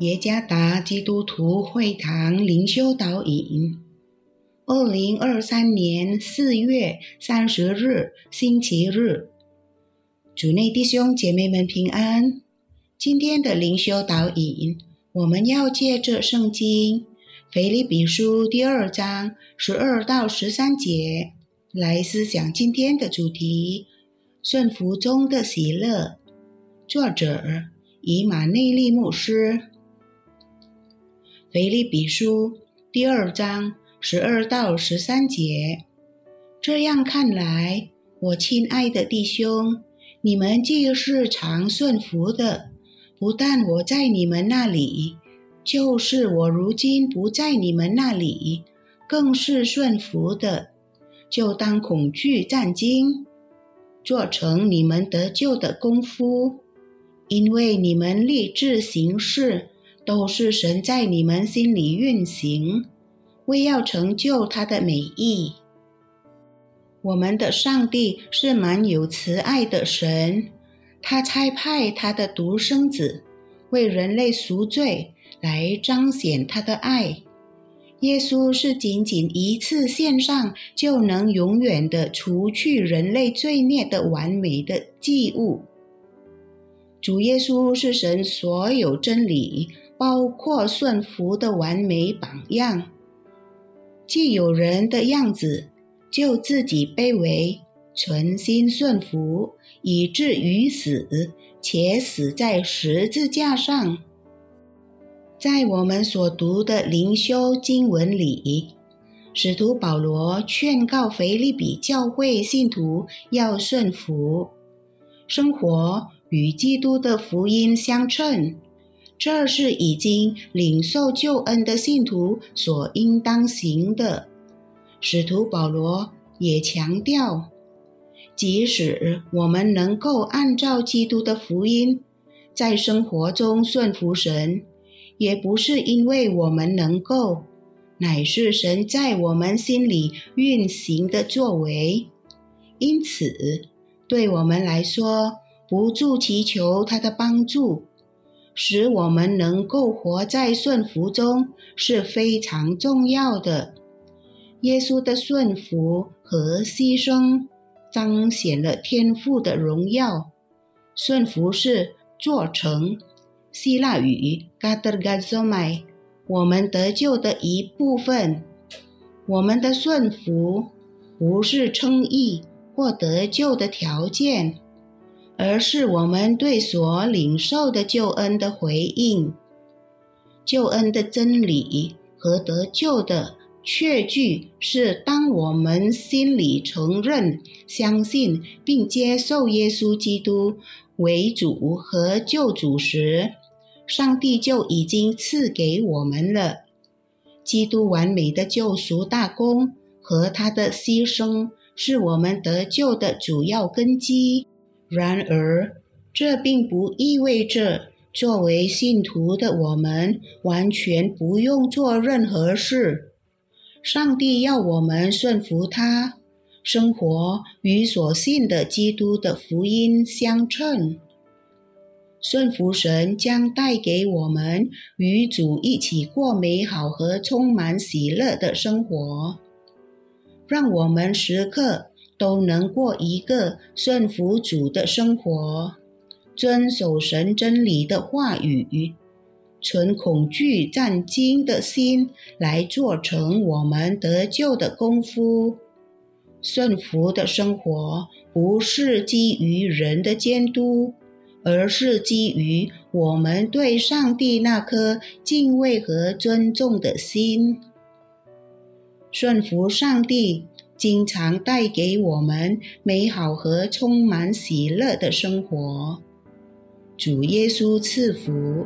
耶加达基督徒会堂灵修导引，二零二三年四月三十日星期日，主内弟兄姐妹们平安。今天的灵修导引，我们要借着圣经腓立比书第二章十二到十三节来思想今天的主题：顺服中的喜乐。作者以马内利牧师。腓立比书第二章十二到十三节，这样看来，我亲爱的弟兄，你们既是常顺服的，不但我在你们那里，就是我如今不在你们那里，更是顺服的，就当恐惧战惊，做成你们得救的功夫，因为你们立志行事。都是神在你们心里运行，为要成就他的美意。我们的上帝是蛮有慈爱的神，他差派他的独生子为人类赎罪，来彰显他的爱。耶稣是仅仅一次献上就能永远的除去人类罪孽的完美的祭物。主耶稣是神所有真理。包括顺服的完美榜样，既有人的样子，就自己卑微，存心顺服，以至于死，且死在十字架上。在我们所读的灵修经文里，使徒保罗劝告腓利比教会信徒要顺服，生活与基督的福音相称。这是已经领受救恩的信徒所应当行的。使徒保罗也强调，即使我们能够按照基督的福音在生活中顺服神，也不是因为我们能够，乃是神在我们心里运行的作为。因此，对我们来说，不住祈求他的帮助。使我们能够活在顺服中是非常重要的。耶稣的顺服和牺牲彰显了天父的荣耀。顺服是做成，希腊语 “gadergazomai”，我们得救的一部分。我们的顺服不是称义或得救的条件。而是我们对所领受的救恩的回应，救恩的真理和得救的确据是：当我们心里承认、相信并接受耶稣基督为主和救主时，上帝就已经赐给我们了。基督完美的救赎大功和他的牺牲，是我们得救的主要根基。然而，这并不意味着作为信徒的我们完全不用做任何事。上帝要我们顺服他，生活与所信的基督的福音相称。顺服神将带给我们与主一起过美好和充满喜乐的生活，让我们时刻。都能过一个顺服主的生活，遵守神真理的话语，存恐惧战惊的心来做成我们得救的功夫。顺服的生活不是基于人的监督，而是基于我们对上帝那颗敬畏和尊重的心。顺服上帝。经常带给我们美好和充满喜乐的生活。主耶稣赐福。